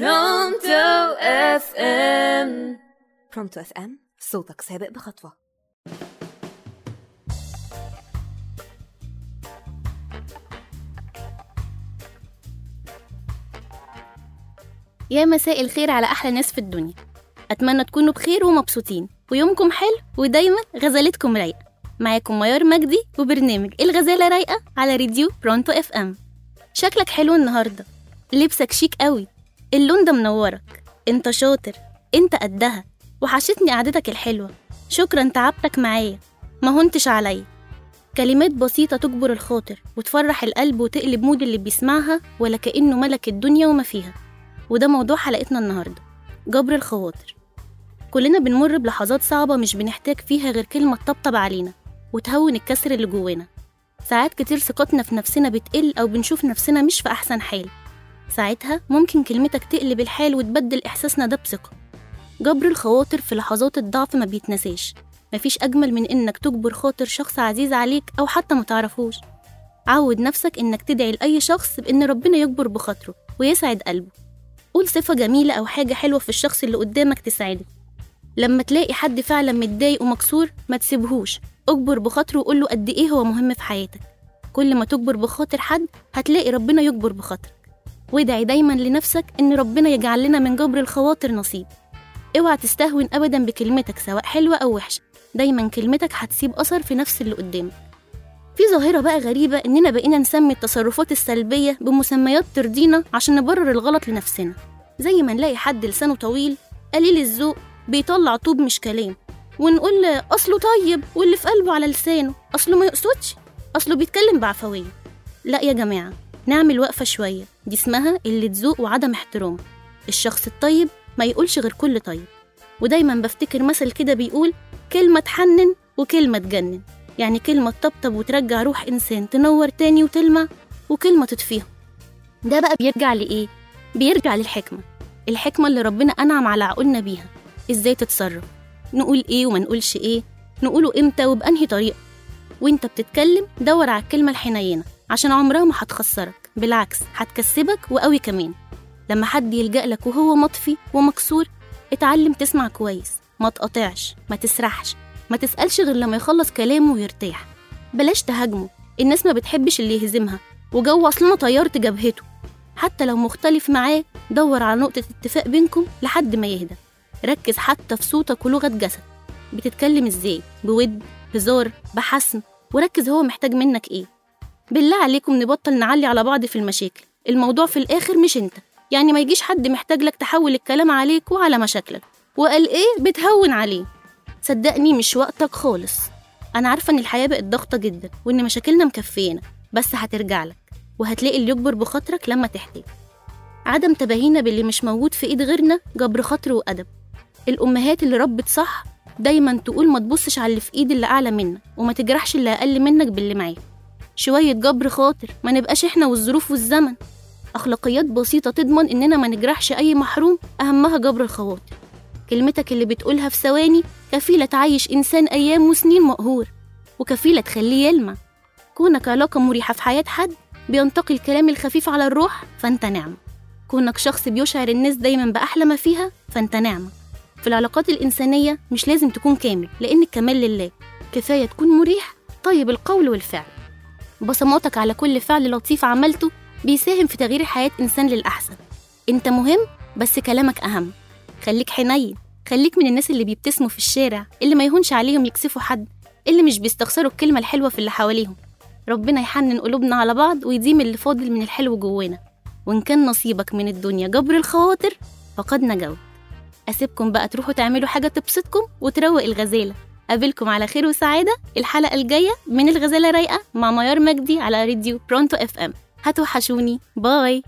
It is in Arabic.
Pronto FM Pronto FM صوتك سابق بخطوة. يا مساء الخير على أحلى ناس في الدنيا. أتمنى تكونوا بخير ومبسوطين. ويومكم حلو ودايما غزالتكم رايقة. معاكم ميار مجدي وبرنامج الغزالة رايقة على راديو Pronto FM شكلك حلو النهاردة. لبسك شيك قوي. اللون ده منورك. انت شاطر. انت قدها. وحشتني قعدتك الحلوة. شكرا تعبتك معايا. ما هنتش عليا. كلمات بسيطة تجبر الخاطر وتفرح القلب وتقلب مود اللي بيسمعها ولا كأنه ملك الدنيا وما فيها. وده موضوع حلقتنا النهاردة. جبر الخواطر. كلنا بنمر بلحظات صعبة مش بنحتاج فيها غير كلمة تطبطب علينا وتهون الكسر اللي جوانا. ساعات كتير ثقتنا في نفسنا بتقل أو بنشوف نفسنا مش في أحسن حال. ساعتها ممكن كلمتك تقلب الحال وتبدل إحساسنا ده بثقة. جبر الخواطر في لحظات الضعف ما بيتنساش. مفيش أجمل من إنك تجبر خاطر شخص عزيز عليك أو حتى متعرفوش عود نفسك إنك تدعي لأي شخص بإن ربنا يجبر بخاطره ويسعد قلبه. قول صفة جميلة أو حاجة حلوة في الشخص اللي قدامك تساعده. لما تلاقي حد فعلا متضايق ومكسور ما تسيبهوش. اجبر بخاطره وقول له قد إيه هو مهم في حياتك. كل ما تجبر بخاطر حد هتلاقي ربنا يجبر بخاطرك. وادعي دايما لنفسك إن ربنا يجعل لنا من جبر الخواطر نصيب. اوعى تستهون ابدا بكلمتك سواء حلوة أو وحشة. دايما كلمتك هتسيب أثر في نفس اللي قدامك في ظاهرة بقى غريبة إننا بقينا نسمي التصرفات السلبية بمسميات ترضينا عشان نبرر الغلط لنفسنا. زي ما نلاقي حد لسانه طويل قليل الذوق بيطلع طوب مش كلام. ونقول أصله طيب واللي في قلبه على لسانه أصله ما يقصدش؟ أصله بيتكلم بعفوية. لا يا جماعة نعمل وقفة شوية. دي اسمها قلة ذوق وعدم احترام. الشخص الطيب ما يقولش غير كل طيب. ودايما بفتكر مثل كده بيقول كلمة تحنن وكلمة تجنن. يعني كلمة تطبطب وترجع روح إنسان تنور تاني وتلمع وكلمة تطفيها. ده بقى بيرجع لإيه؟ بيرجع للحكمة. الحكمة اللي ربنا أنعم على عقولنا بيها. إزاي تتصرف؟ نقول إيه وما نقولش إيه؟ نقوله إمتى وبأنهي طريقة؟ وإنت بتتكلم دور على الكلمة الحنينة. عشان عمرها ما هتخسرك. بالعكس هتكسبك وقوي كمان. لما حد يلجأ لك وهو مطفي ومكسور اتعلم تسمع كويس. ما تقاطعش ما تسرحش ما تسألش غير لما يخلص كلامه ويرتاح. بلاش تهاجمه. الناس ما بتحبش اللي يهزمها وجو أصلنا طيرت جبهته. حتى لو مختلف معاه دور على نقطة اتفاق بينكم لحد ما يهدى. ركز حتى في صوتك ولغة جسد بتتكلم إزاي؟ بود هزار بحسم وركز هو محتاج منك إيه. بالله عليكم نبطل نعلي على بعض في المشاكل. الموضوع في الآخر مش انت. يعني ما يجيش حد محتاج لك تحول الكلام عليك وعلى مشاكلك. وقال إيه؟ بتهون عليه. صدقني مش وقتك خالص. أنا عارفة إن الحياة بقت ضغطة جدا وإن مشاكلنا مكفيانا. بس هترجع لك. وهتلاقي اللي يجبر بخاطرك لما تحتاج. عدم تباهينا باللي مش موجود في إيد غيرنا جبر خاطر وأدب. الأمهات اللي ربت صح دايما تقول ما تبصش على اللي في إيد اللي أعلى منك وما تجرحش اللي أقل منك باللي معاك. شوية جبر خاطر ما نبقاش إحنا والظروف والزمن. أخلاقيات بسيطة تضمن إننا ما نجرحش أي محروم أهمها جبر الخواطر. كلمتك اللي بتقولها في ثواني كفيلة تعيش إنسان أيام وسنين مقهور وكفيلة تخليه يلمع. كونك علاقة مريحة في حياة حد بينتقي الكلام الخفيف على الروح فأنت نعمة كونك شخص بيشعر الناس دايما بأحلى ما فيها فأنت نعمة في العلاقات الإنسانية مش لازم تكون كامل لأن الكمال لله. كفاية تكون مريح. طيب القول والفعل. بصماتك على كل فعل لطيف عملته بيساهم في تغيير حياة إنسان للأحسن. أنت مهم بس كلامك أهم. خليك حنين. خليك من الناس اللي بيبتسموا في الشارع اللي ما يهونش عليهم يكسفوا حد اللي مش بيستخسروا الكلمة الحلوة في اللي حواليهم. ربنا يحنن قلوبنا على بعض ويديم اللي فاضل من الحلو جوانا. وإن كان نصيبك من الدنيا جبر الخواطر فقد نجوت. أسيبكم بقى تروحوا تعملوا حاجة تبسطكم وتروق الغزالة. قابلكم على خير وسعادة الحلقة الجاية من الغزالة رايقة مع ميار مجدي على راديو برونتو إف إم. هتوحشوني. باي.